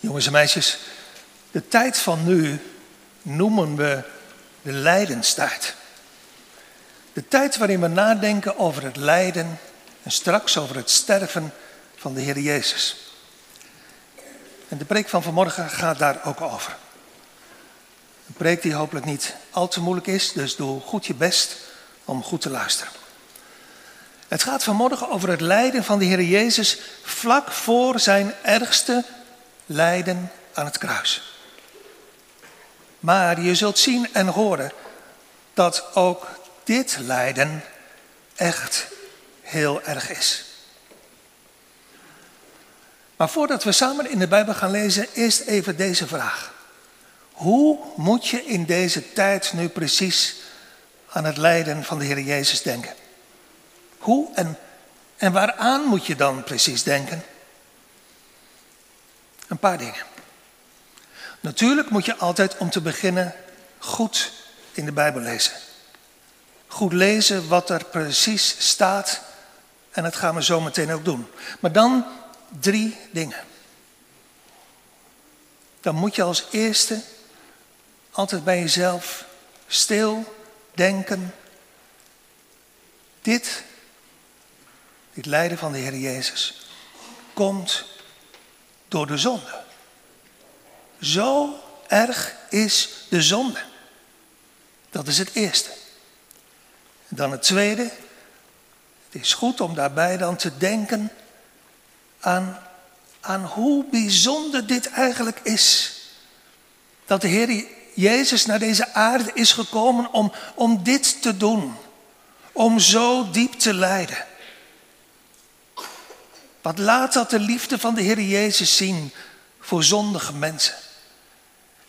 Jongens en meisjes, de tijd van nu noemen we de lijdenstijd. De tijd waarin we nadenken over het lijden en straks over het sterven van de Heer Jezus. En de preek van vanmorgen gaat daar ook over. Een preek die hopelijk niet al te moeilijk is, dus doe goed je best om goed te luisteren. Het gaat vanmorgen over het lijden van de Heer Jezus vlak voor zijn ergste lijden aan het kruis. Maar je zult zien en horen dat ook dit lijden echt heel erg is. Maar voordat we samen in de Bijbel gaan lezen, eerst even deze vraag. Hoe moet je in deze tijd nu precies aan het lijden van de Heer Jezus denken? Hoe en, en waaraan moet je dan precies denken? Een paar dingen. Natuurlijk moet je altijd om te beginnen goed in de Bijbel lezen. Goed lezen wat er precies staat. En dat gaan we zo meteen ook doen. Maar dan drie dingen. Dan moet je als eerste altijd bij jezelf stil denken. Dit, dit lijden van de Heer Jezus, komt door de zonde. Zo erg is de zonde. Dat is het eerste. dan het tweede. Het is goed om daarbij dan te denken aan, aan hoe bijzonder dit eigenlijk is. Dat de Heer Jezus naar deze aarde is gekomen om, om dit te doen. Om zo diep te lijden. Wat laat dat de liefde van de Heer Jezus zien voor zondige mensen?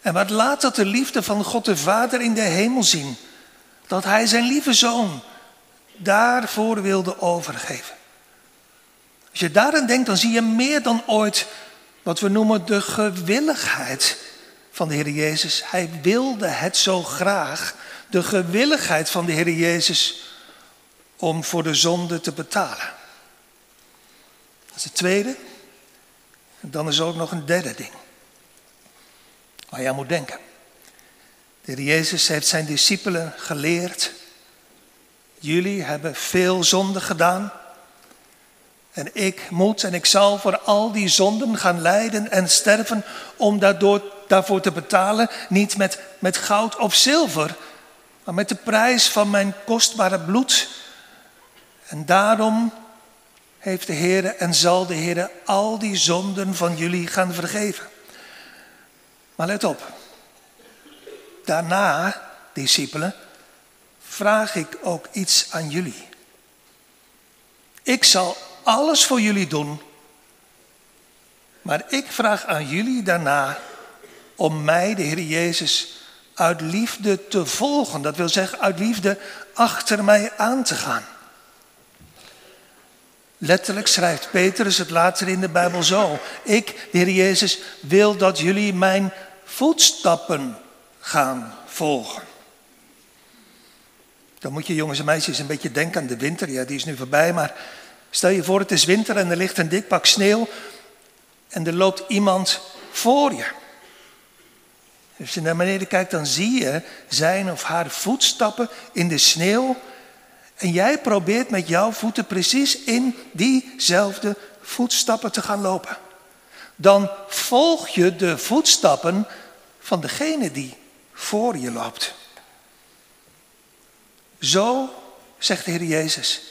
En wat laat dat de liefde van God de Vader in de hemel zien? Dat Hij zijn lieve zoon daarvoor wilde overgeven. Als je daarin denkt, dan zie je meer dan ooit wat we noemen de gewilligheid van de Heer Jezus. Hij wilde het zo graag, de gewilligheid van de Heer Jezus, om voor de zonde te betalen. Dat is het tweede. En dan is er ook nog een derde ding. Waar aan moet denken. De Heer Jezus heeft zijn discipelen geleerd. Jullie hebben veel zonde gedaan. En ik moet en ik zal voor al die zonden gaan lijden en sterven om daardoor, daarvoor te betalen. Niet met, met goud of zilver, maar met de prijs van mijn kostbare bloed. En daarom heeft de Heer en zal de Heer al die zonden van jullie gaan vergeven. Maar let op. Daarna, discipelen, vraag ik ook iets aan jullie. Ik zal alles voor jullie doen. Maar ik vraag aan jullie daarna om mij, de Heer Jezus, uit liefde te volgen. Dat wil zeggen, uit liefde achter mij aan te gaan. Letterlijk schrijft Petrus het later in de Bijbel zo. Ik, de Heer Jezus, wil dat jullie mijn voetstappen gaan volgen. Dan moet je jongens en meisjes een beetje denken aan de winter. Ja, die is nu voorbij, maar stel je voor het is winter en er ligt een dik pak sneeuw en er loopt iemand voor je. Als je naar beneden kijkt, dan zie je zijn of haar voetstappen in de sneeuw. En jij probeert met jouw voeten precies in diezelfde voetstappen te gaan lopen. Dan volg je de voetstappen van degene die voor je loopt. Zo, zegt de Heer Jezus,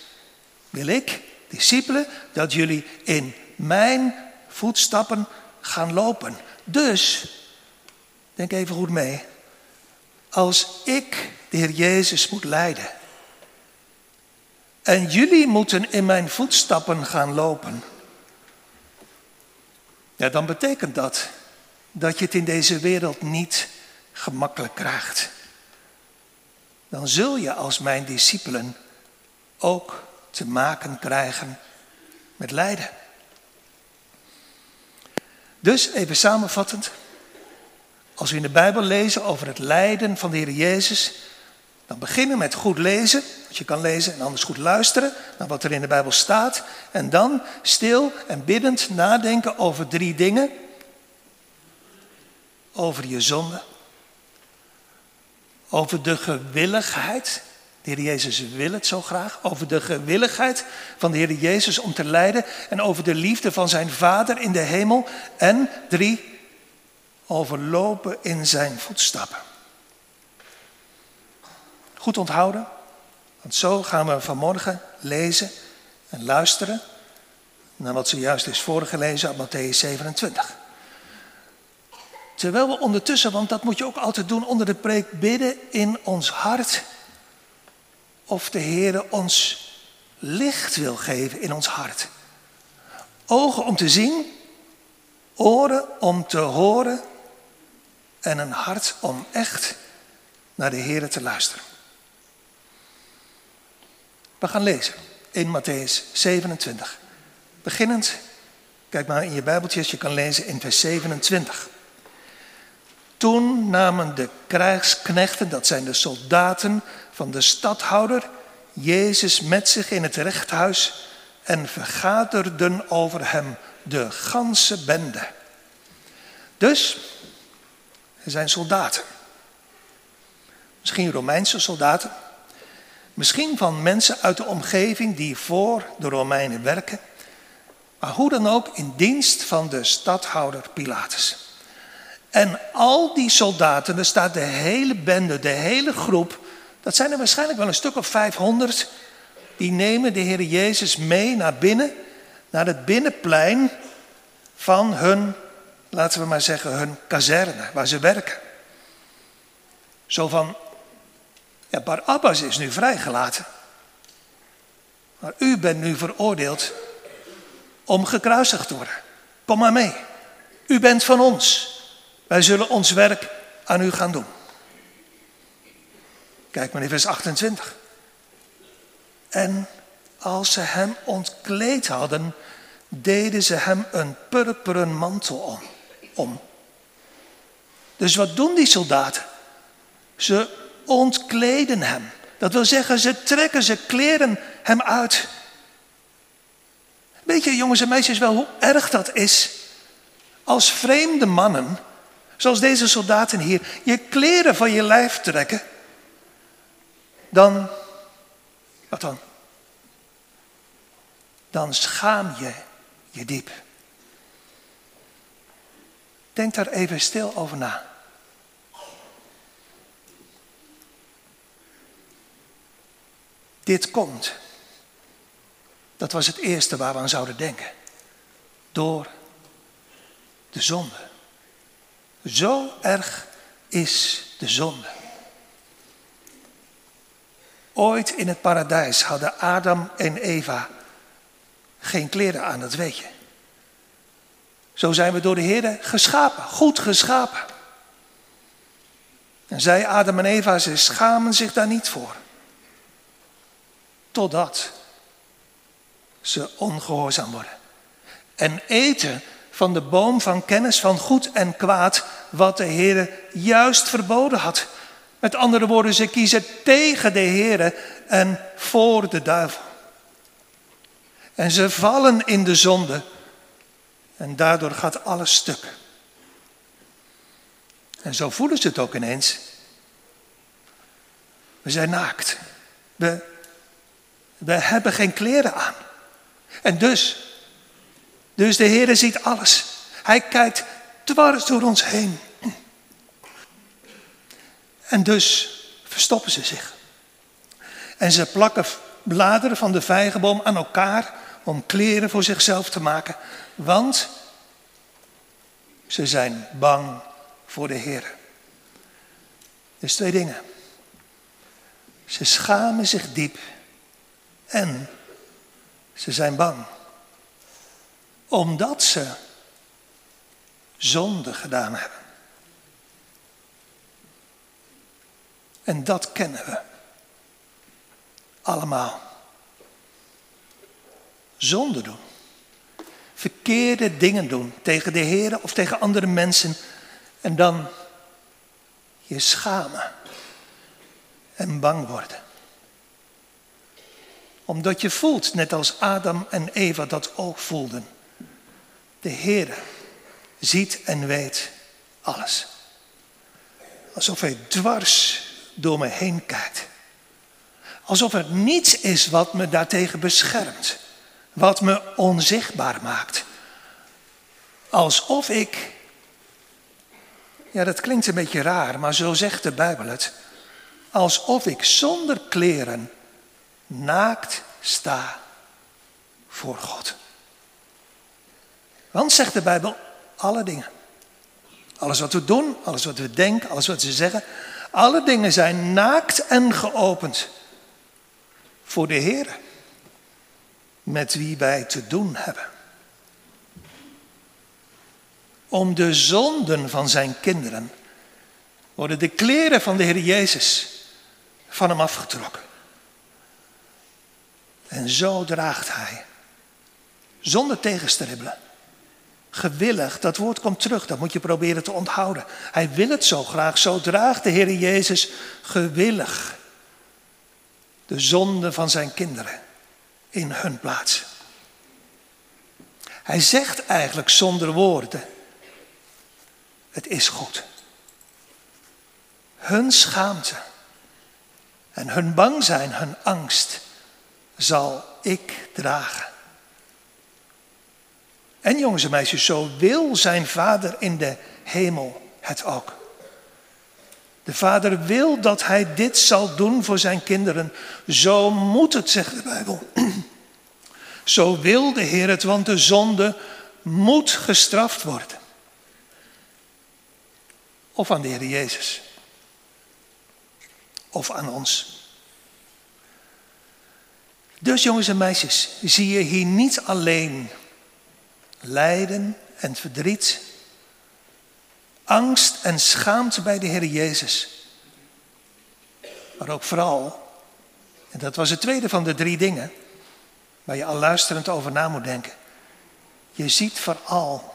wil ik, discipelen, dat jullie in mijn voetstappen gaan lopen. Dus, denk even goed mee, als ik, de Heer Jezus, moet leiden en jullie moeten in mijn voetstappen gaan lopen, ja, dan betekent dat dat je het in deze wereld niet gemakkelijk krijgt. Dan zul je als mijn discipelen ook te maken krijgen met lijden. Dus even samenvattend, als we in de Bijbel lezen over het lijden van de Heer Jezus, dan beginnen met goed lezen, wat je kan lezen, en anders goed luisteren naar wat er in de Bijbel staat. En dan stil en biddend nadenken over drie dingen. over je zonde, over de gewilligheid. De Heer Jezus wil het zo graag. Over de gewilligheid van de Heer Jezus om te lijden. En over de liefde van zijn Vader in de hemel. En drie, over lopen in zijn voetstappen. Goed onthouden, want zo gaan we vanmorgen lezen en luisteren naar wat zojuist is voorgelezen uit Matthäus 27. Terwijl we ondertussen, want dat moet je ook altijd doen onder de preek, bidden in ons hart of de Heer ons licht wil geven in ons hart. Ogen om te zien, oren om te horen en een hart om echt naar de Heer te luisteren. We gaan lezen in Matthäus 27. Beginnend, kijk maar in je Bijbeltjes, je kan lezen in vers 27. Toen namen de krijgsknechten, dat zijn de soldaten van de stadhouder, Jezus met zich in het rechthuis en vergaderden over hem de ganse bende. Dus, er zijn soldaten. Misschien Romeinse soldaten. Misschien van mensen uit de omgeving die voor de Romeinen werken. Maar hoe dan ook in dienst van de stadhouder Pilatus. En al die soldaten, er staat de hele bende, de hele groep, dat zijn er waarschijnlijk wel een stuk of 500, die nemen de Heer Jezus mee naar binnen, naar het binnenplein van hun, laten we maar zeggen, hun kazerne, waar ze werken. Zo van, ja, Barabbas is nu vrijgelaten. Maar u bent nu veroordeeld om gekruisigd te worden. Kom maar mee. U bent van ons. Wij zullen ons werk aan u gaan doen. Kijk maar in vers 28. En als ze hem ontkleed hadden, deden ze hem een purperen mantel om. Dus wat doen die soldaten? Ze ontkleden hem. Dat wil zeggen, ze trekken, ze kleren hem uit. Weet je, jongens en meisjes, wel hoe erg dat is als vreemde mannen Zoals deze soldaten hier. Je kleren van je lijf trekken. Dan, wat dan? Dan schaam je je diep. Denk daar even stil over na. Dit komt. Dat was het eerste waar we aan zouden denken. Door de zonde. Zo erg is de zonde. Ooit in het paradijs hadden Adam en Eva geen kleren aan, dat weet je. Zo zijn we door de Heer geschapen, goed geschapen. En zij, Adam en Eva, ze schamen zich daar niet voor. Totdat ze ongehoorzaam worden. En eten van de boom van kennis van goed en kwaad, wat de Heer juist verboden had. Met andere woorden, ze kiezen tegen de Heer en voor de duivel. En ze vallen in de zonde. En daardoor gaat alles stuk. En zo voelen ze het ook ineens. We zijn naakt. We, we hebben geen kleren aan. En dus dus de Heer ziet alles. Hij kijkt dwars door ons heen. En dus verstoppen ze zich. En ze plakken bladeren van de vijgenboom aan elkaar om kleren voor zichzelf te maken. Want ze zijn bang voor de Heer. Dus twee dingen. Ze schamen zich diep en ze zijn bang omdat ze zonde gedaan hebben. En dat kennen we allemaal. Zonde doen. Verkeerde dingen doen tegen de Heer of tegen andere mensen. En dan je schamen en bang worden. Omdat je voelt, net als Adam en Eva dat ook voelden de Heer ziet en weet alles. Alsof hij dwars door me heen kijkt. Alsof er niets is wat me daartegen beschermt. Wat me onzichtbaar maakt. Alsof ik. Ja, dat klinkt een beetje raar, maar zo zegt de Bijbel het. Alsof ik zonder kleren naakt sta voor God. Want zegt de Bijbel, alle dingen. Alles wat we doen, alles wat we denken, alles wat we zeggen, alle dingen zijn naakt en geopend voor de Heer, met wie wij te doen hebben. Om de zonden van zijn kinderen worden de kleren van de Heer Jezus van hem afgetrokken. En zo draagt hij, zonder tegenstribbelen, gewillig, dat woord komt terug, dat moet je proberen te onthouden. Hij wil het zo graag, zo draagt de Heer Jezus gewillig de zonde van zijn kinderen in hun plaats. Hij zegt eigenlijk zonder woorden, het is goed. Hun schaamte en hun bang zijn, hun angst, zal ik dragen. En jongens en meisjes, zo wil zijn vader in de hemel het ook. De vader wil dat hij dit zal doen voor zijn kinderen. Zo moet het, zegt de Bijbel. Zo wil de Heer het, want de zonde moet gestraft worden. Of aan de Heer Jezus. Of aan ons. Dus jongens en meisjes, zie je hier niet alleen lijden en verdriet, angst en schaamte bij de Heer Jezus. Maar ook vooral, en dat was het tweede van de drie dingen, waar je al luisterend over na moet denken. Je ziet vooral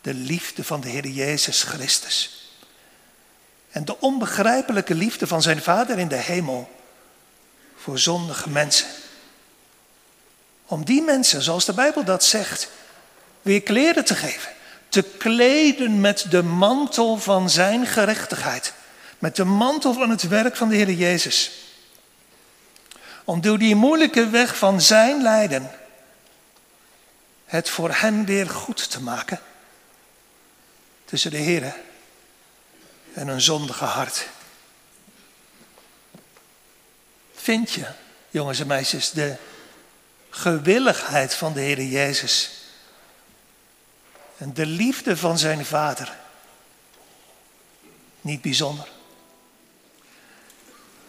de liefde van de Heer Jezus Christus. En de onbegrijpelijke liefde van zijn Vader in de hemel voor zondige mensen. Om die mensen, zoals de Bijbel dat zegt, weer kleren te geven. Te kleden met de mantel van zijn gerechtigheid. Met de mantel van het werk van de Heer Jezus. Om door die moeilijke weg van zijn lijden het voor hen weer goed te maken. Tussen de Heer en een zondige hart. Vind je, jongens en meisjes, de gewilligheid van de Heer Jezus en de liefde van zijn Vader niet bijzonder?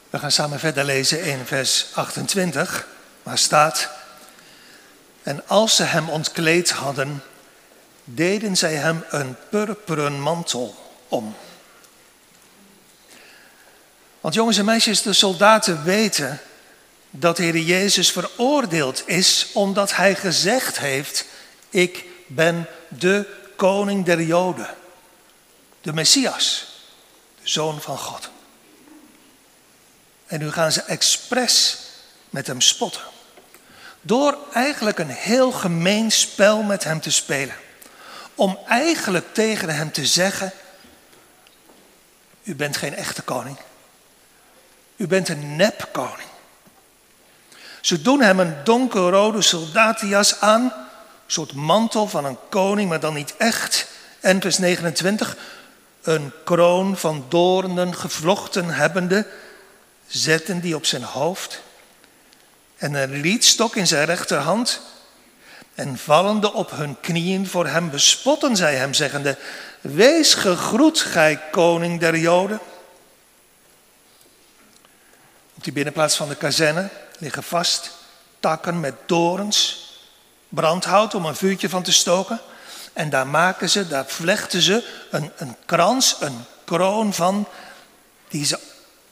We gaan samen verder lezen in vers 28, waar staat: En als ze hem ontkleed hadden, deden zij hem een purperen mantel om. Want jongens en meisjes, de soldaten weten dat Heer Jezus veroordeeld is omdat hij gezegd heeft, ik ben de koning der Joden, de Messias, de zoon van God. En nu gaan ze expres met hem spotten. Door eigenlijk een heel gemeen spel met hem te spelen. Om eigenlijk tegen hem te zeggen, u bent geen echte koning. U bent een nepkoning. Ze doen hem een donkerrode soldatenjas aan, een soort mantel van een koning, maar dan niet echt. En vers 29, een kroon van doornen gevlochten hebbende, zetten die op zijn hoofd. En een rietstok in zijn rechterhand. En vallende op hun knieën voor hem bespotten zij hem, zeggende, Wees gegroet, gij koning der Joden die binnenplaats van de kazerne liggen vast takken met dorens, brandhout om een vuurtje van te stoken. En daar maken ze, daar vlechten ze een, een krans, een kroon van, die ze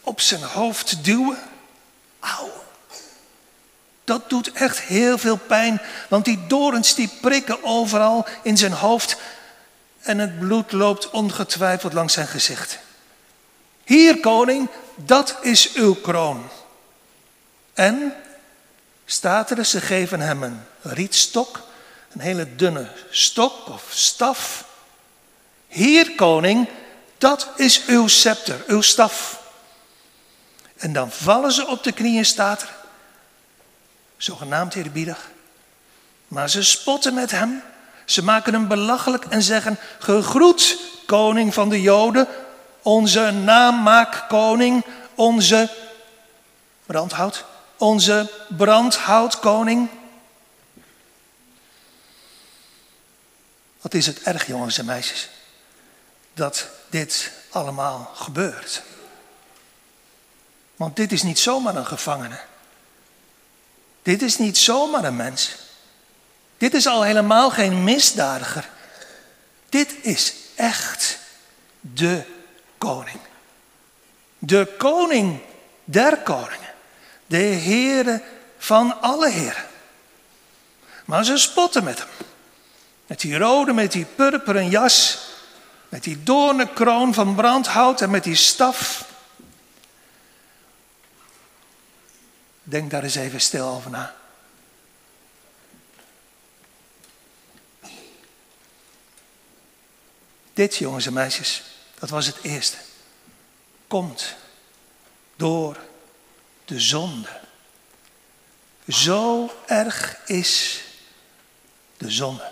op zijn hoofd duwen. Auw. Dat doet echt heel veel pijn, want die dorens die prikken overal in zijn hoofd en het bloed loopt ongetwijfeld langs zijn gezicht. Hier, koning, dat is uw kroon. En staat er, ze geven hem een rietstok, een hele dunne stok of staf. Hier, koning, Dat is uw scepter, uw staf. En dan vallen ze op de knieën, staat er. Zogenaamd eerbiedig. Maar ze spotten met hem. Ze maken hem belachelijk en zeggen: Gegroet, koning van de Joden, onze naammaakkoning, onze brandhout, onze brandhoutkoning. Wat is het erg, jongens en meisjes, dat dit allemaal gebeurt. Want dit is niet zomaar een gevangene. Dit is niet zomaar een mens. Dit is al helemaal geen misdadiger. Dit is echt de koning. De koning der koningen. De Heere van alle heren. Maar ze spotten met hem. Met die rode, met die purperen jas. Met die doornenkroon van brandhout en met die staf. Denk daar eens even stil over na. Dit, jongens en meisjes, dat was het eerste. Komt door de zonde. Zo erg is de zonde.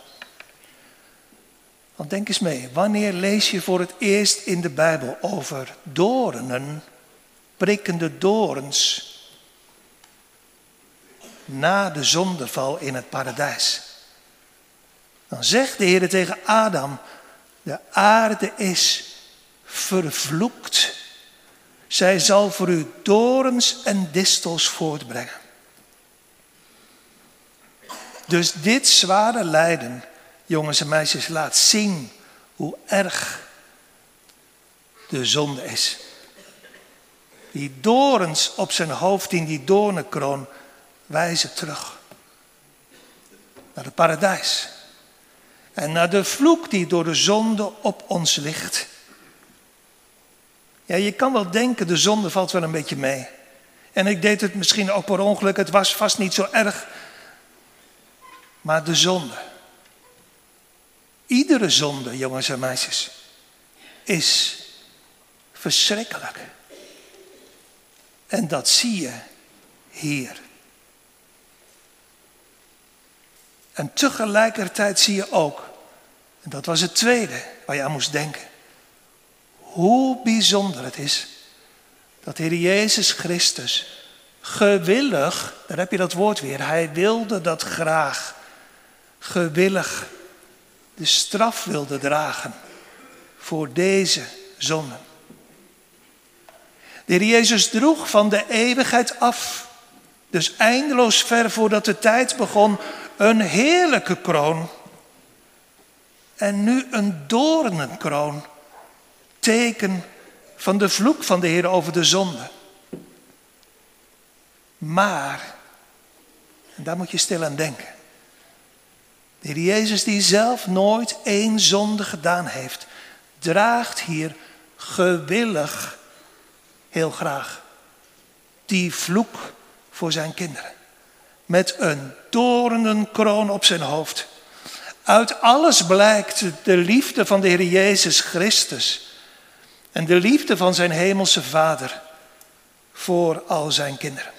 Want denk eens mee, wanneer lees je voor het eerst in de Bijbel over doornen, prikkende dorens, na de zondeval in het paradijs? Dan zegt de Heer tegen Adam, de aarde is vervloekt. Zij zal voor u dorens en distels voortbrengen. Dus dit zware lijden, jongens en meisjes, laat zien hoe erg de zonde is. Die dorens op zijn hoofd in die doornenkroon wijzen terug naar het paradijs. En naar de vloek die door de zonde op ons ligt. Ja, je kan wel denken, de zonde valt wel een beetje mee. En ik deed het misschien ook per ongeluk, het was vast niet zo erg. Maar de zonde, iedere zonde, jongens en meisjes, is verschrikkelijk. En dat zie je hier. En tegelijkertijd zie je ook, en dat was het tweede waar je aan moest denken, hoe bijzonder het is dat Heer Jezus Christus gewillig, daar heb je dat woord weer, hij wilde dat graag, gewillig de straf wilde dragen voor deze zonde. De Heer Jezus droeg van de eeuwigheid af, dus eindeloos ver voordat de tijd begon, een heerlijke kroon. En nu een doornenkroon. Teken van de vloek van de Heer over de zonde. Maar, en daar moet je stil aan denken. De Heer Jezus die zelf nooit één zonde gedaan heeft, draagt hier gewillig, heel graag, die vloek voor zijn kinderen met een torenenkroon op zijn hoofd. Uit alles blijkt de liefde van de Heer Jezus Christus en de liefde van zijn hemelse Vader voor al zijn kinderen.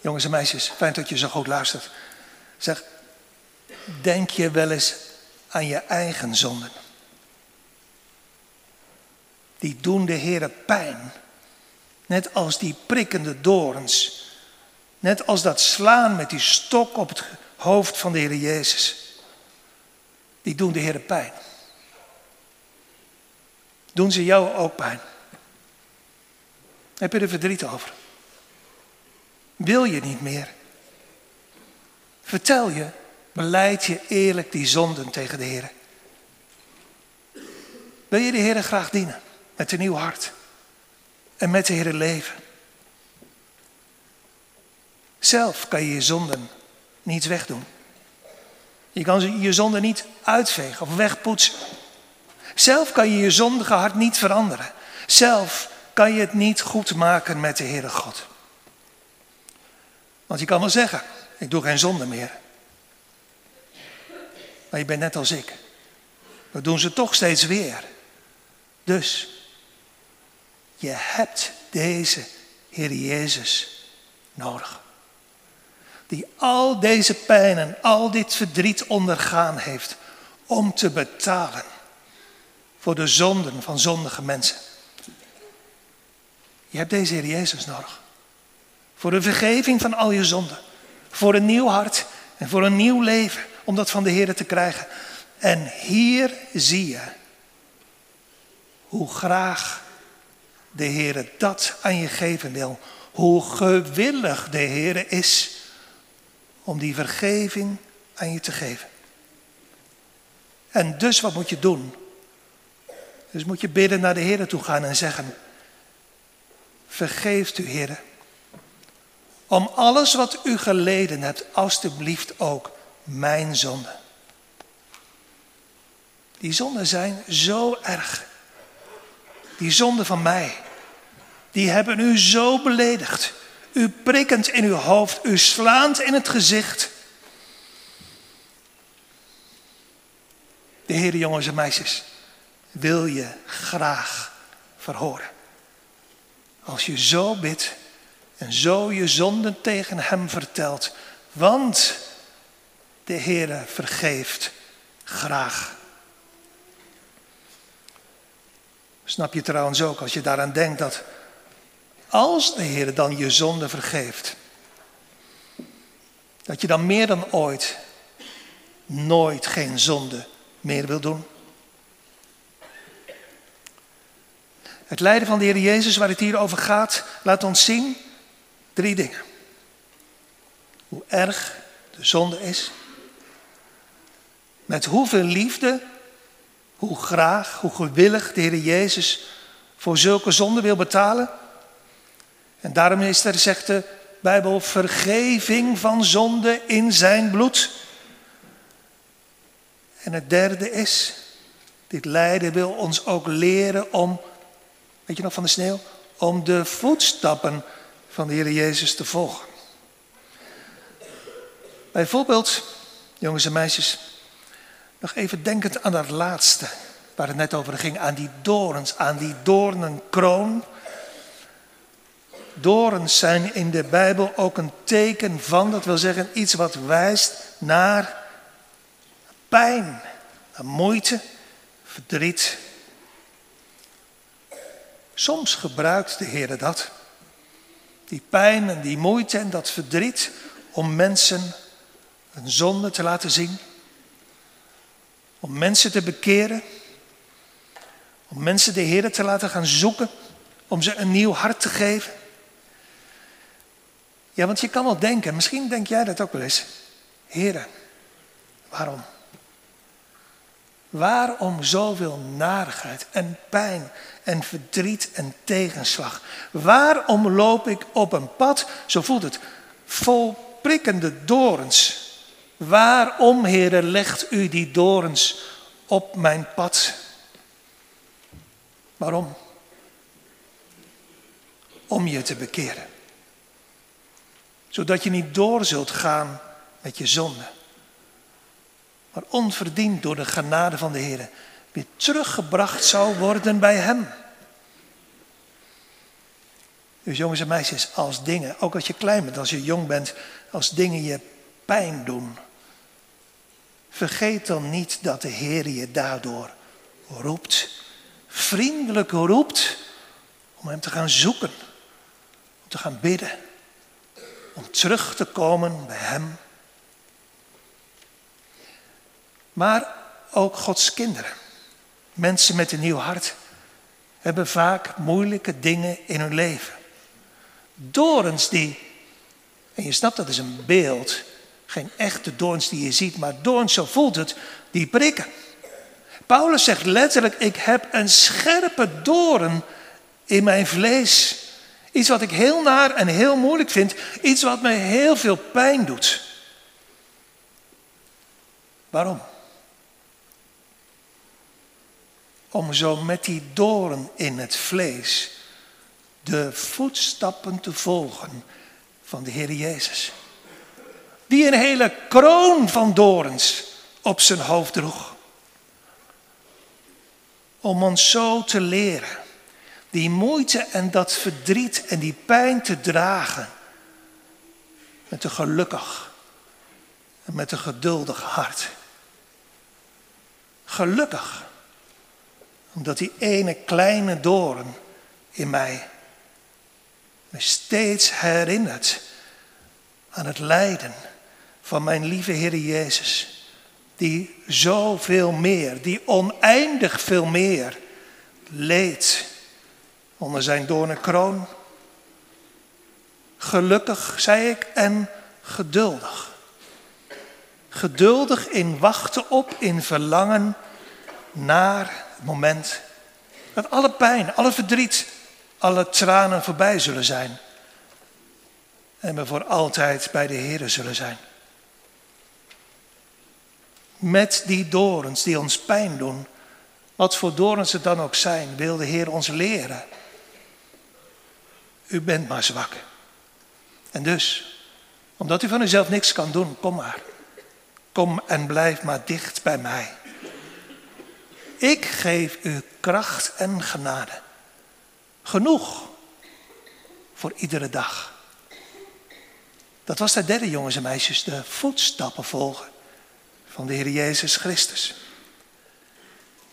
Jongens en meisjes, fijn dat je zo goed luistert. Zeg, denk je wel eens aan je eigen zonden? Die doen de Heer pijn. Net als die prikkende dorens. Net als dat slaan met die stok op het hoofd van de Heer Jezus. Die doen de Heer pijn. Doen ze jou ook pijn? Heb je er verdriet over? Wil je niet meer? Vertel je, beleid je eerlijk die zonden tegen de Heer. Wil je de Heer graag dienen met een nieuw hart? en met de Heer leven. Zelf kan je je zonden niet wegdoen. Je kan je zonden niet uitvegen of wegpoetsen. Zelf kan je je zondige hart niet veranderen. Zelf kan je het niet goed maken met de Heere God. Want je kan wel zeggen, ik doe geen zonde meer. Maar je bent net als ik. We doen ze toch steeds weer. Dus, je hebt deze Heer Jezus nodig. Die al deze pijn en al dit verdriet ondergaan heeft om te betalen voor de zonden van zondige mensen. Je hebt deze Heer Jezus nodig. Voor de vergeving van al je zonden. Voor een nieuw hart en voor een nieuw leven om dat van de Heer te krijgen. En hier zie je hoe graag de Heer dat aan je geven wil. Hoe gewillig de Heer is om die vergeving aan je te geven. En dus wat moet je doen? Dus moet je bidden naar de Heer toe gaan en zeggen: Vergeeft u, Heer, om alles wat u geleden hebt, alstublieft ook mijn zonde. Die zonden zijn zo erg. Die zonden van mij, die hebben u zo beledigd. U prikkend in uw hoofd, u slaand in het gezicht. De Heer, jongens en meisjes, wil je graag verhoren. Als je zo bidt en zo je zonden tegen Hem vertelt. Want de Heer vergeeft graag. Snap je trouwens ook als je daaraan denkt dat als de Heer dan je zonde vergeeft, dat je dan meer dan ooit nooit geen zonde meer wil doen? Het lijden van de Heer Jezus, waar het hier over gaat, laat ons zien drie dingen. Hoe erg de zonde is, met hoeveel liefde, hoe graag, hoe gewillig de Heer Jezus voor zulke zonde wil betalen. En daarom is er, zegt de Bijbel, vergeving van zonde in zijn bloed. En het derde is, dit lijden wil ons ook leren om, weet je nog van de sneeuw, om de voetstappen van de Heer Jezus te volgen. Bijvoorbeeld, jongens en meisjes, nog even denkend aan dat laatste waar het net over ging, aan die dorens, aan die doornenkroon. Dorens zijn in de Bijbel ook een teken van, dat wil zeggen iets wat wijst naar pijn, moeite, verdriet. Soms gebruikt de Heer dat, die pijn en die moeite en dat verdriet, om mensen een zonde te laten zien, om mensen te bekeren, om mensen de Heer te laten gaan zoeken, om ze een nieuw hart te geven. Ja, want je kan wel denken, misschien denk jij dat ook wel eens. Heren, waarom? Waarom zoveel narigheid en pijn en verdriet en tegenslag? Waarom loop ik op een pad, zo voelt het, vol prikkende dorens? Waarom, heren, legt u die dorens op mijn pad? Waarom? Om je te bekeren. Zodat je niet door zult gaan met je zonde. Maar onverdiend door de genade van de Heer weer teruggebracht zou worden bij Hem. Dus jongens en meisjes, als dingen, ook als je klein bent, als je jong bent, als dingen je pijn doen, vergeet dan niet dat de Heer je daardoor roept vriendelijk roept om Hem te gaan zoeken, om te gaan bidden, om terug te komen bij Hem. Maar ook Gods kinderen, mensen met een nieuw hart, hebben vaak moeilijke dingen in hun leven. Dorens die, en je snapt dat is een beeld, geen echte doorns die je ziet, maar doorns, zo voelt het, die prikken. Paulus zegt letterlijk, ik heb een scherpe doorn in mijn vlees. Iets wat ik heel naar en heel moeilijk vind. Iets wat me heel veel pijn doet. Waarom? Om zo met die doorn in het vlees de voetstappen te volgen van de Heer Jezus. Die een hele kroon van dorens op zijn hoofd droeg. om ons zo te leren die moeite en dat verdriet en die pijn te dragen met een gelukkig en met een geduldig hart. Gelukkig, omdat die ene kleine doorn in mij me steeds herinnert aan het lijden van mijn lieve Heer Jezus die zoveel meer, die oneindig veel meer leed onder zijn doornenkroon. Gelukkig, zei ik, en geduldig. Geduldig in wachten op, in verlangen naar het moment dat alle pijn, alle verdriet, alle tranen voorbij zullen zijn. En we voor altijd bij de Heer zullen zijn met die dorens die ons pijn doen. Wat voor dorens het dan ook zijn, wil de Heer ons leren. U bent maar zwak. En dus, omdat u van uzelf niks kan doen, kom maar. Kom en blijf maar dicht bij mij. Ik geef u kracht en genade. Genoeg voor iedere dag. Dat was de derde, jongens en meisjes, de voetstappen volgen van de Heer Jezus Christus.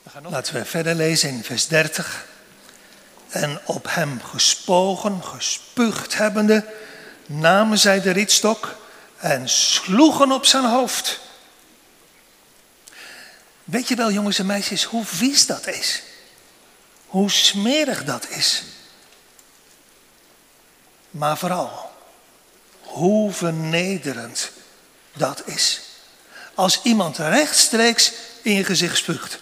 We gaan Laten we verder lezen in vers 30. En op hem gespogen, gespuugd hebbende, namen zij de rietstok en sloegen op zijn hoofd. Weet je wel, jongens en meisjes, hoe vies dat is? Hoe smerig dat is? Maar vooral, hoe vernederend dat is als iemand rechtstreeks in je gezicht spuugt.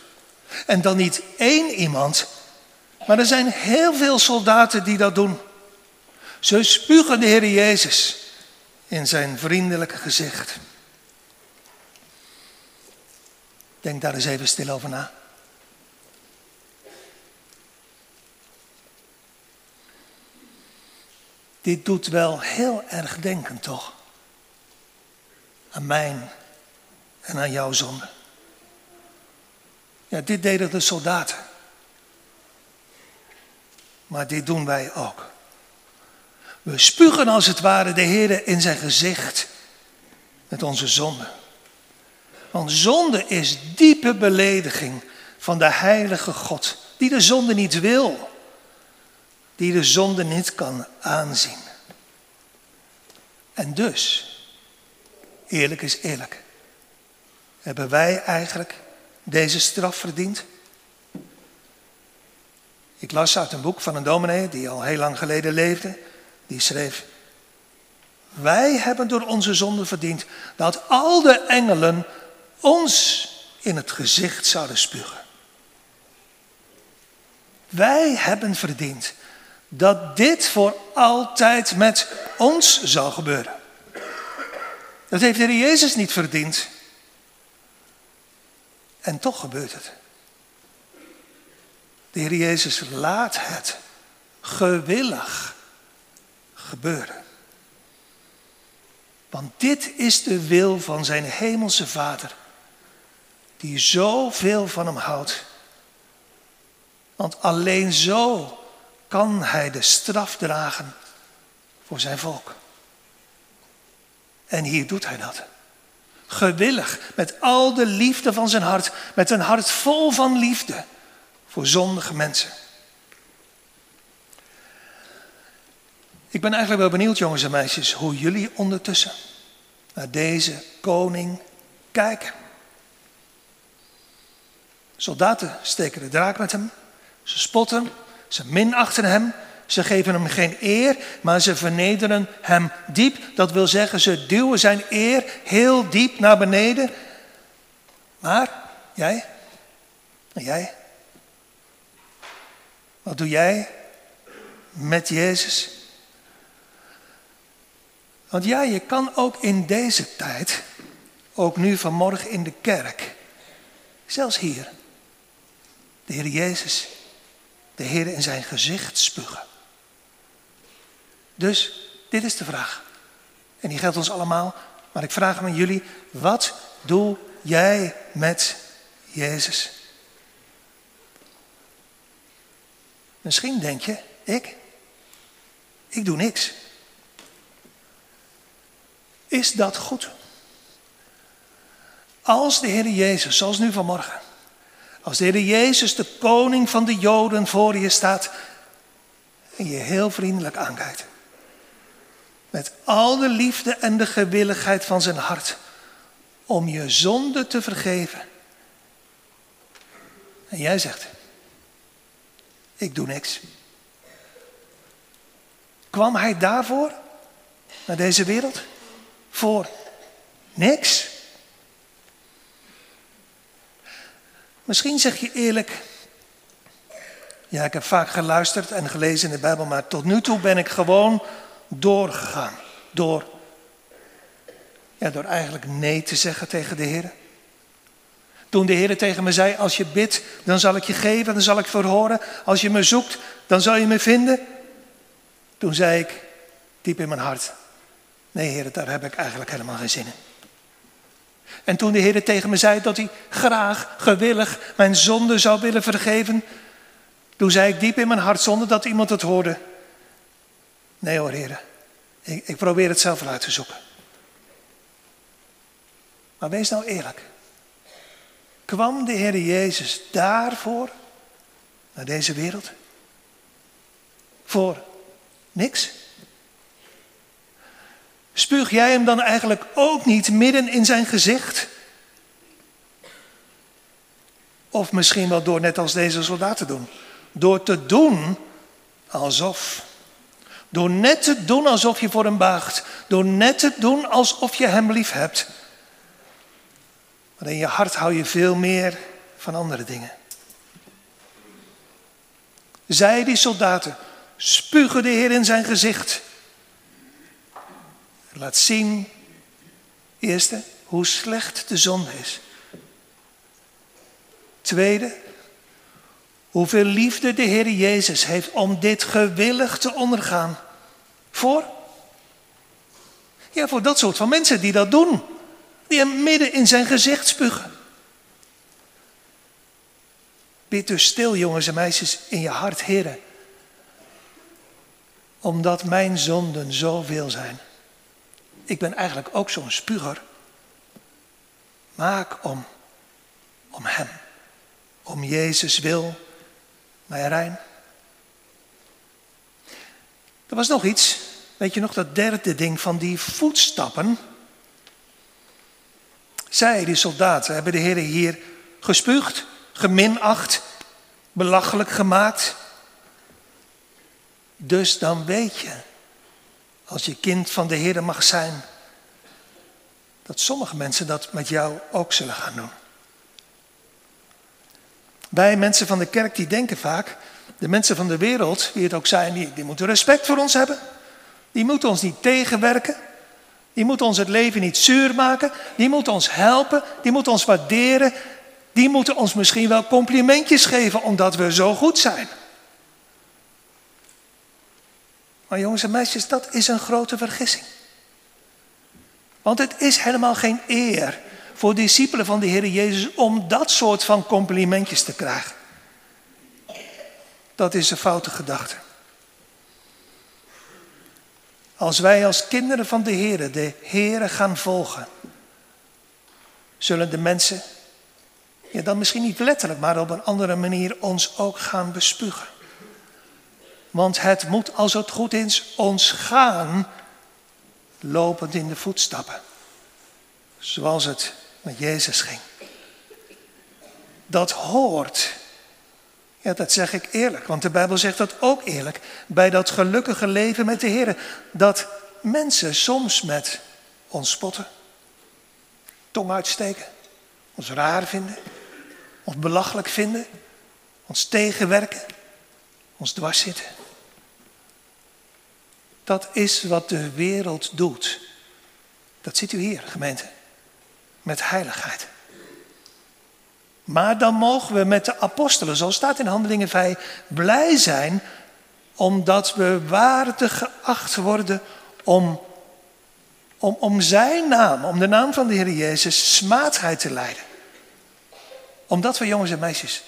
En dan niet één iemand, maar er zijn heel veel soldaten die dat doen. Ze spugen de Heer Jezus in zijn vriendelijke gezicht. Denk daar eens even stil over na. Dit doet wel heel erg denken, toch? Aan mijn en aan jouw zonde. Ja, dit deden de soldaten. Maar dit doen wij ook. We spugen als het ware de Heer in zijn gezicht met onze zonde. Want zonde is diepe belediging van de heilige God, die de zonde niet wil, die de zonde niet kan aanzien. En dus, eerlijk is eerlijk, hebben wij eigenlijk deze straf verdiend? Ik las uit een boek van een dominee die al heel lang geleden leefde. Die schreef: Wij hebben door onze zonde verdiend dat al de engelen ons in het gezicht zouden spugen. Wij hebben verdiend dat dit voor altijd met ons zou gebeuren. Dat heeft de Heer Jezus niet verdiend. En toch gebeurt het. De Heer Jezus laat het gewillig gebeuren. Want dit is de wil van zijn hemelse Vader, die zoveel van hem houdt. Want alleen zo kan hij de straf dragen voor zijn volk. En hier doet hij dat. Gewillig, met al de liefde van zijn hart, met een hart vol van liefde voor zondige mensen. Ik ben eigenlijk wel benieuwd, jongens en meisjes, hoe jullie ondertussen naar deze koning kijken. Soldaten steken de draak met hem, ze spotten, ze minachten hem, ze geven hem geen eer, maar ze vernederen hem diep. Dat wil zeggen, ze duwen zijn eer heel diep naar beneden. Maar jij? Jij? Wat doe jij met Jezus? Want ja, je kan ook in deze tijd, ook nu vanmorgen in de kerk, zelfs hier, de Heer Jezus, de Heer in zijn gezicht spugen. Dus dit is de vraag. En die geldt ons allemaal. Maar ik vraag hem aan jullie, wat doe jij met Jezus? Misschien denk je, ik? Ik doe niks. Is dat goed? Als de Heer Jezus, zoals nu vanmorgen, als de Heer Jezus, de koning van de Joden, voor je staat en je heel vriendelijk aankijkt. Met al de liefde en de gewilligheid van zijn hart om je zonde te vergeven. En jij zegt, ik doe niks. Kwam hij daarvoor naar deze wereld? Voor niks? Misschien zeg je eerlijk, ja, ik heb vaak geluisterd en gelezen in de Bijbel, maar tot nu toe ben ik gewoon doorgegaan. Door, ja, door eigenlijk nee te zeggen tegen de Heer. Toen de Heer tegen me zei, als je bidt, dan zal ik je geven, dan zal ik verhoren. Als je me zoekt, dan zal je me vinden. Toen zei ik, diep in mijn hart, nee Heer, daar heb ik eigenlijk helemaal geen zin in. En toen de Heer tegen me zei dat hij graag, gewillig mijn zonde zou willen vergeven, toen zei ik diep in mijn hart, zonder dat iemand het hoorde, nee hoor Heer, ik, ik probeer het zelf uit te zoeken. Maar wees nou eerlijk. Kwam de Heer Jezus daarvoor naar deze wereld? Voor niks? Spuug jij hem dan eigenlijk ook niet midden in zijn gezicht? Of misschien wel door net als deze soldaten doen. Door te doen alsof. Door net te doen alsof je voor hem baagt. Door net te doen alsof je hem lief hebt. Maar in je hart hou je veel meer van andere dingen. Zij, die soldaten, spugen de Heer in zijn gezicht. Laat zien, eerste, hoe slecht de zonde is. Tweede, hoeveel liefde de Heer Jezus heeft om dit gewillig te ondergaan. Voor? Ja, voor dat soort van mensen die dat doen. Hem midden in zijn gezicht spugen. Bid dus stil, jongens en meisjes, in je hart, heren. Omdat mijn zonden zoveel zijn. Ik ben eigenlijk ook zo'n spuger. Maak om, om Hem, om Jezus wil, mij rein. Er was nog iets, weet je nog, dat derde ding van die voetstappen. Zij, die soldaten, hebben de Heer hier gespuugd, geminacht, belachelijk gemaakt. Dus dan weet je, als je kind van de Heer mag zijn, dat sommige mensen dat met jou ook zullen gaan doen. Wij mensen van de kerk die denken vaak, de mensen van de wereld, wie het ook zijn, die moeten respect voor ons hebben. Die moeten ons niet tegenwerken. Die moeten ons het leven niet zuur maken. Die moeten ons helpen. Die moeten ons waarderen. Die moeten ons misschien wel complimentjes geven omdat we zo goed zijn. Maar jongens en meisjes, dat is een grote vergissing. Want het is helemaal geen eer voor discipelen van de Heer Jezus om dat soort van complimentjes te krijgen. Dat is een foute gedachte. Als wij als kinderen van de Heer de Heer gaan volgen, zullen de mensen, ja dan misschien niet letterlijk, maar op een andere manier ons ook gaan bespugen. Want het moet, als het goed is, ons gaan lopend in de voetstappen. Zoals het met Jezus ging. Dat hoort. Ja, dat zeg ik eerlijk, want de Bijbel zegt dat ook eerlijk. Bij dat gelukkige leven met de Heer. Dat mensen soms met ons spotten, tong uitsteken, ons raar vinden, ons belachelijk vinden, ons tegenwerken, ons dwars zitten. Dat is wat de wereld doet. Dat ziet u hier, gemeente. Met heiligheid. Maar dan mogen we met de apostelen, zoals staat in Handelingen 5, blij zijn omdat we waardig geacht worden om, om, om zijn naam, om de naam van de Heer Jezus, smaadheid te leiden. Omdat we jongens en meisjes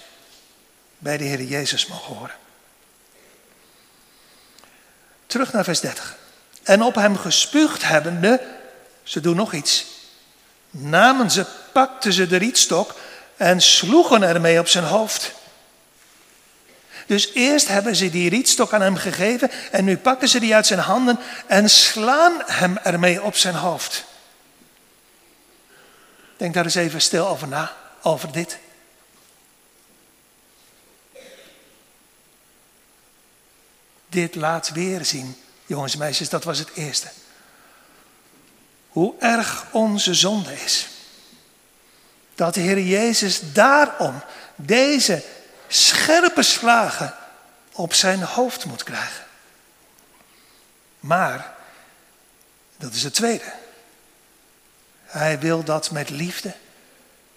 bij de Heer Jezus mogen horen. Terug naar vers 30. En op hem gespuugd hebbende, ze doen nog iets. Namen ze, pakten ze de rietstok en sloegen ermee op zijn hoofd. Dus eerst hebben ze die rietstok aan hem gegeven en nu pakken ze die uit zijn handen en slaan hem ermee op zijn hoofd. Denk daar eens even stil over na, over dit. Dit laat weer zien, jongens en meisjes, dat was het eerste. Hoe erg onze zonde is. Dat de Heer Jezus daarom deze scherpe slagen op zijn hoofd moet krijgen. Maar, dat is het tweede. Hij wil dat met liefde,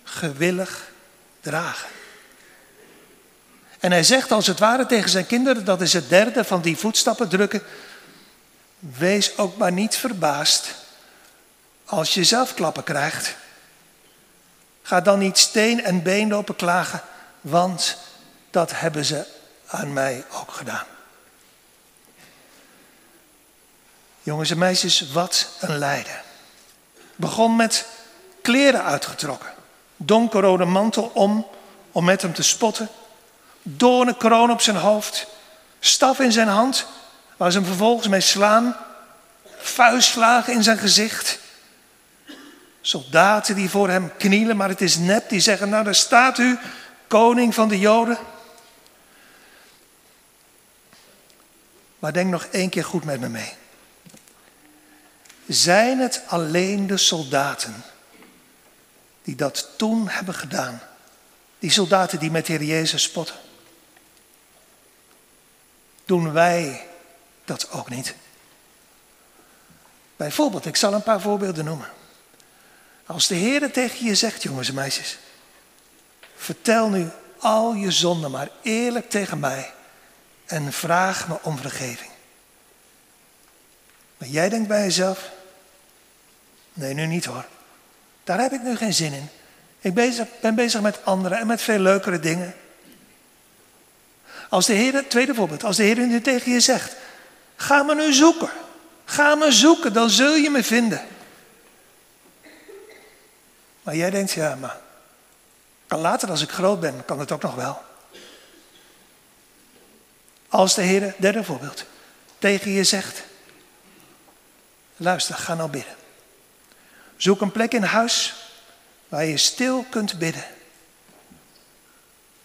gewillig dragen. En hij zegt als het ware tegen zijn kinderen, dat is het derde van die voetstappen drukken. Wees ook maar niet verbaasd als je zelf klappen krijgt. Ga dan niet steen en been lopen klagen, want dat hebben ze aan mij ook gedaan. Jongens en meisjes, wat een lijden. Begon met kleren uitgetrokken, donkerrode mantel om, om met hem te spotten, kroon op zijn hoofd, staf in zijn hand, waar ze hem vervolgens mee slaan, vuistslagen in zijn gezicht. Soldaten die voor hem knielen, maar het is nep, die zeggen, nou daar staat u, koning van de Joden. Maar denk nog één keer goed met me mee. Zijn het alleen de soldaten die dat toen hebben gedaan? Die soldaten die met de Heer Jezus spotten? Doen wij dat ook niet? Bijvoorbeeld, ik zal een paar voorbeelden noemen. Als de Heer tegen je zegt, jongens en meisjes, vertel nu al je zonden maar eerlijk tegen mij en vraag me om vergeving. Maar jij denkt bij jezelf, nee nu niet hoor, daar heb ik nu geen zin in. Ik ben bezig met anderen en met veel leukere dingen. Als de Heer, tweede voorbeeld, als de Heer nu tegen je zegt, ga me nu zoeken. Ga me zoeken, dan zul je me vinden. Maar jij denkt, ja, maar later als ik groot ben, kan het ook nog wel. Als de Heer, derde voorbeeld, tegen je zegt, luister, ga nou bidden. Zoek een plek in huis waar je stil kunt bidden.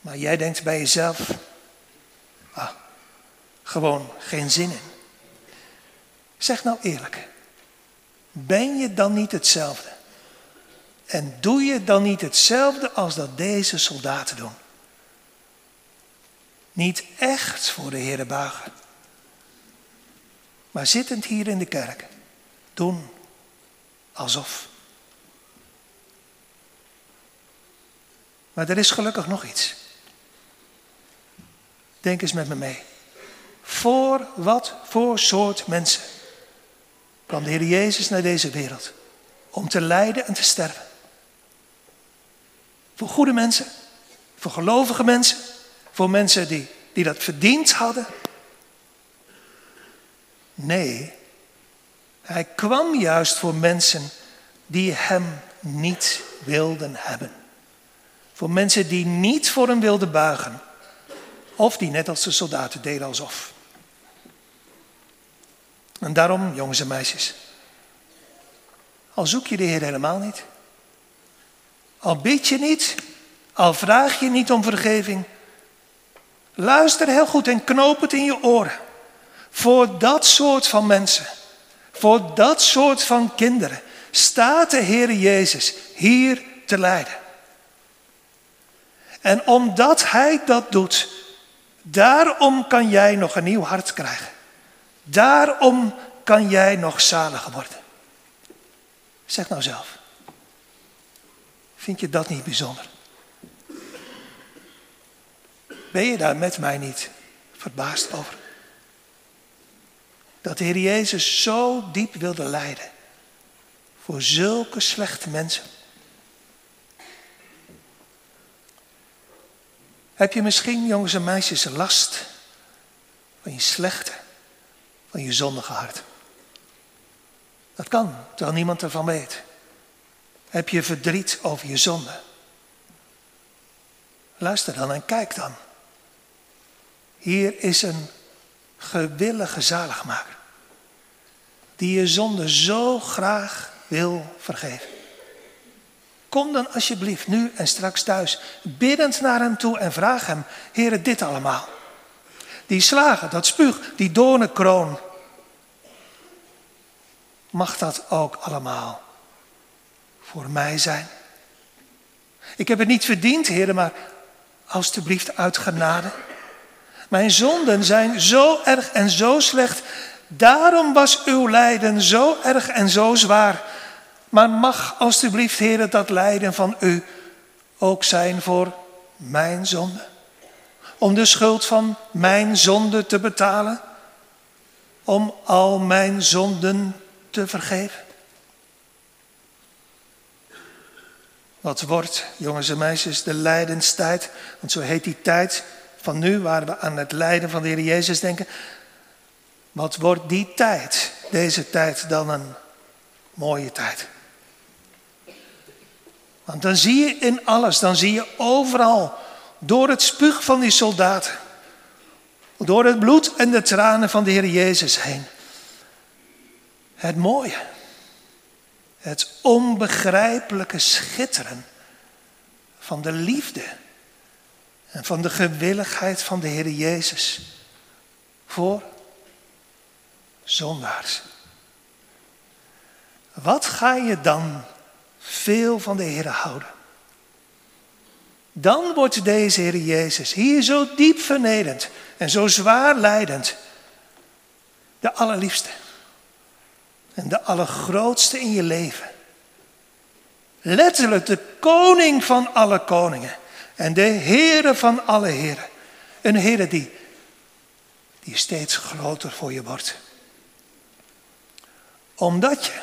Maar jij denkt bij jezelf, ah, gewoon geen zin in. Zeg nou eerlijk, ben je dan niet hetzelfde? En doe je dan niet hetzelfde als dat deze soldaten doen? Niet echt voor de Heer buigen. Maar zittend hier in de kerk, doen alsof. Maar er is gelukkig nog iets. Denk eens met me mee. Voor wat voor soort mensen kwam de Heer Jezus naar deze wereld? Om te lijden en te sterven. Voor goede mensen, voor gelovige mensen, voor mensen die, die dat verdiend hadden? Nee, hij kwam juist voor mensen die hem niet wilden hebben. Voor mensen die niet voor hem wilden buigen. Of die net als de soldaten deden alsof. En daarom, jongens en meisjes, al zoek je de Heer helemaal niet, al bid je niet, al vraag je niet om vergeving, luister heel goed en knoop het in je oren. Voor dat soort van mensen, voor dat soort van kinderen, staat de Heer Jezus hier te lijden. En omdat Hij dat doet, daarom kan jij nog een nieuw hart krijgen. Daarom kan jij nog zaliger worden. Zeg nou zelf. Vind je dat niet bijzonder? Ben je daar met mij niet verbaasd over? Dat de Heer Jezus zo diep wilde lijden voor zulke slechte mensen. Heb je misschien, jongens en meisjes, last van je slechte, van je zondige hart. Dat kan, terwijl niemand ervan weet. Heb je verdriet over je zonde? Luister dan en kijk dan. Hier is een gewillige zaligmaker. Die je zonde zo graag wil vergeven. Kom dan alsjeblieft nu en straks thuis biddend naar hem toe en vraag hem, Heere, dit allemaal. Die slagen, dat spuug, die doornenkroon. Mag dat ook allemaal voor mij zijn? Ik heb het niet verdiend, Heer, maar alstublieft uit genade. Mijn zonden zijn zo erg en zo slecht. Daarom was uw lijden zo erg en zo zwaar. Maar mag alstublieft, Heer, dat lijden van u ook zijn voor mijn zonde? Om de schuld van mijn zonde te betalen? Om al mijn zonden te vergeven? Wat wordt, jongens en meisjes, de lijdenstijd? Want zo heet die tijd van nu, waar we aan het lijden van de Heer Jezus denken. Wat wordt die tijd, deze tijd, dan een mooie tijd? Want dan zie je in alles, dan zie je overal, door het spuug van die soldaten, door het bloed en de tranen van de Heer Jezus heen, het mooie, het onbegrijpelijke schitteren van de liefde en van de gewilligheid van de Heer Jezus voor zondaars. Wat ga je dan veel van de Heer houden? Dan wordt deze Heer Jezus hier zo diep vernederd en zo zwaar leidend de allerliefste en de allergrootste in je leven. Letterlijk de koning van alle koningen en de Heere van alle heren. Een Heere die, die steeds groter voor je wordt. Omdat je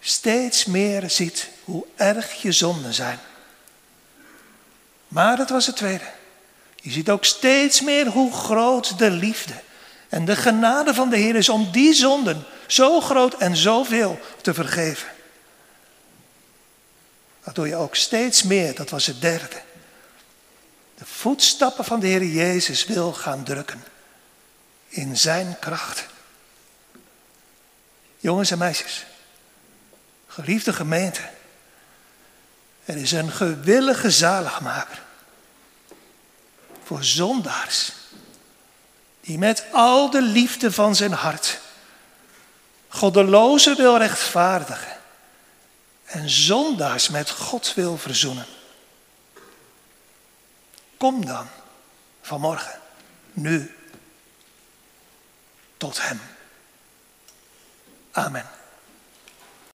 steeds meer ziet hoe erg je zonden zijn. Maar dat was het tweede. Je ziet ook steeds meer hoe groot de liefde en de genade van de Heer is om die zonden zo groot en zoveel te vergeven. Waardoor je ook steeds meer, dat was het derde, de voetstappen van de Heer Jezus wil gaan drukken. In zijn kracht. Jongens en meisjes, geliefde gemeente, er is een gewillige zaligmaker voor zondaars, die met al de liefde van zijn hart goddelozen wil rechtvaardigen en zondaars met God wil verzoenen. Kom dan vanmorgen, nu, tot Hem. Amen.